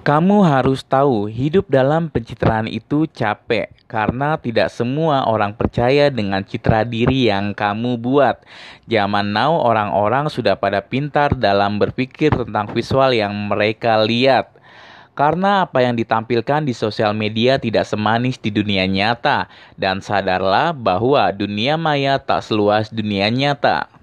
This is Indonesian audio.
Kamu harus tahu, hidup dalam pencitraan itu capek karena tidak semua orang percaya dengan citra diri yang kamu buat. Zaman now orang-orang sudah pada pintar dalam berpikir tentang visual yang mereka lihat. Karena apa yang ditampilkan di sosial media tidak semanis di dunia nyata dan sadarlah bahwa dunia maya tak seluas dunia nyata.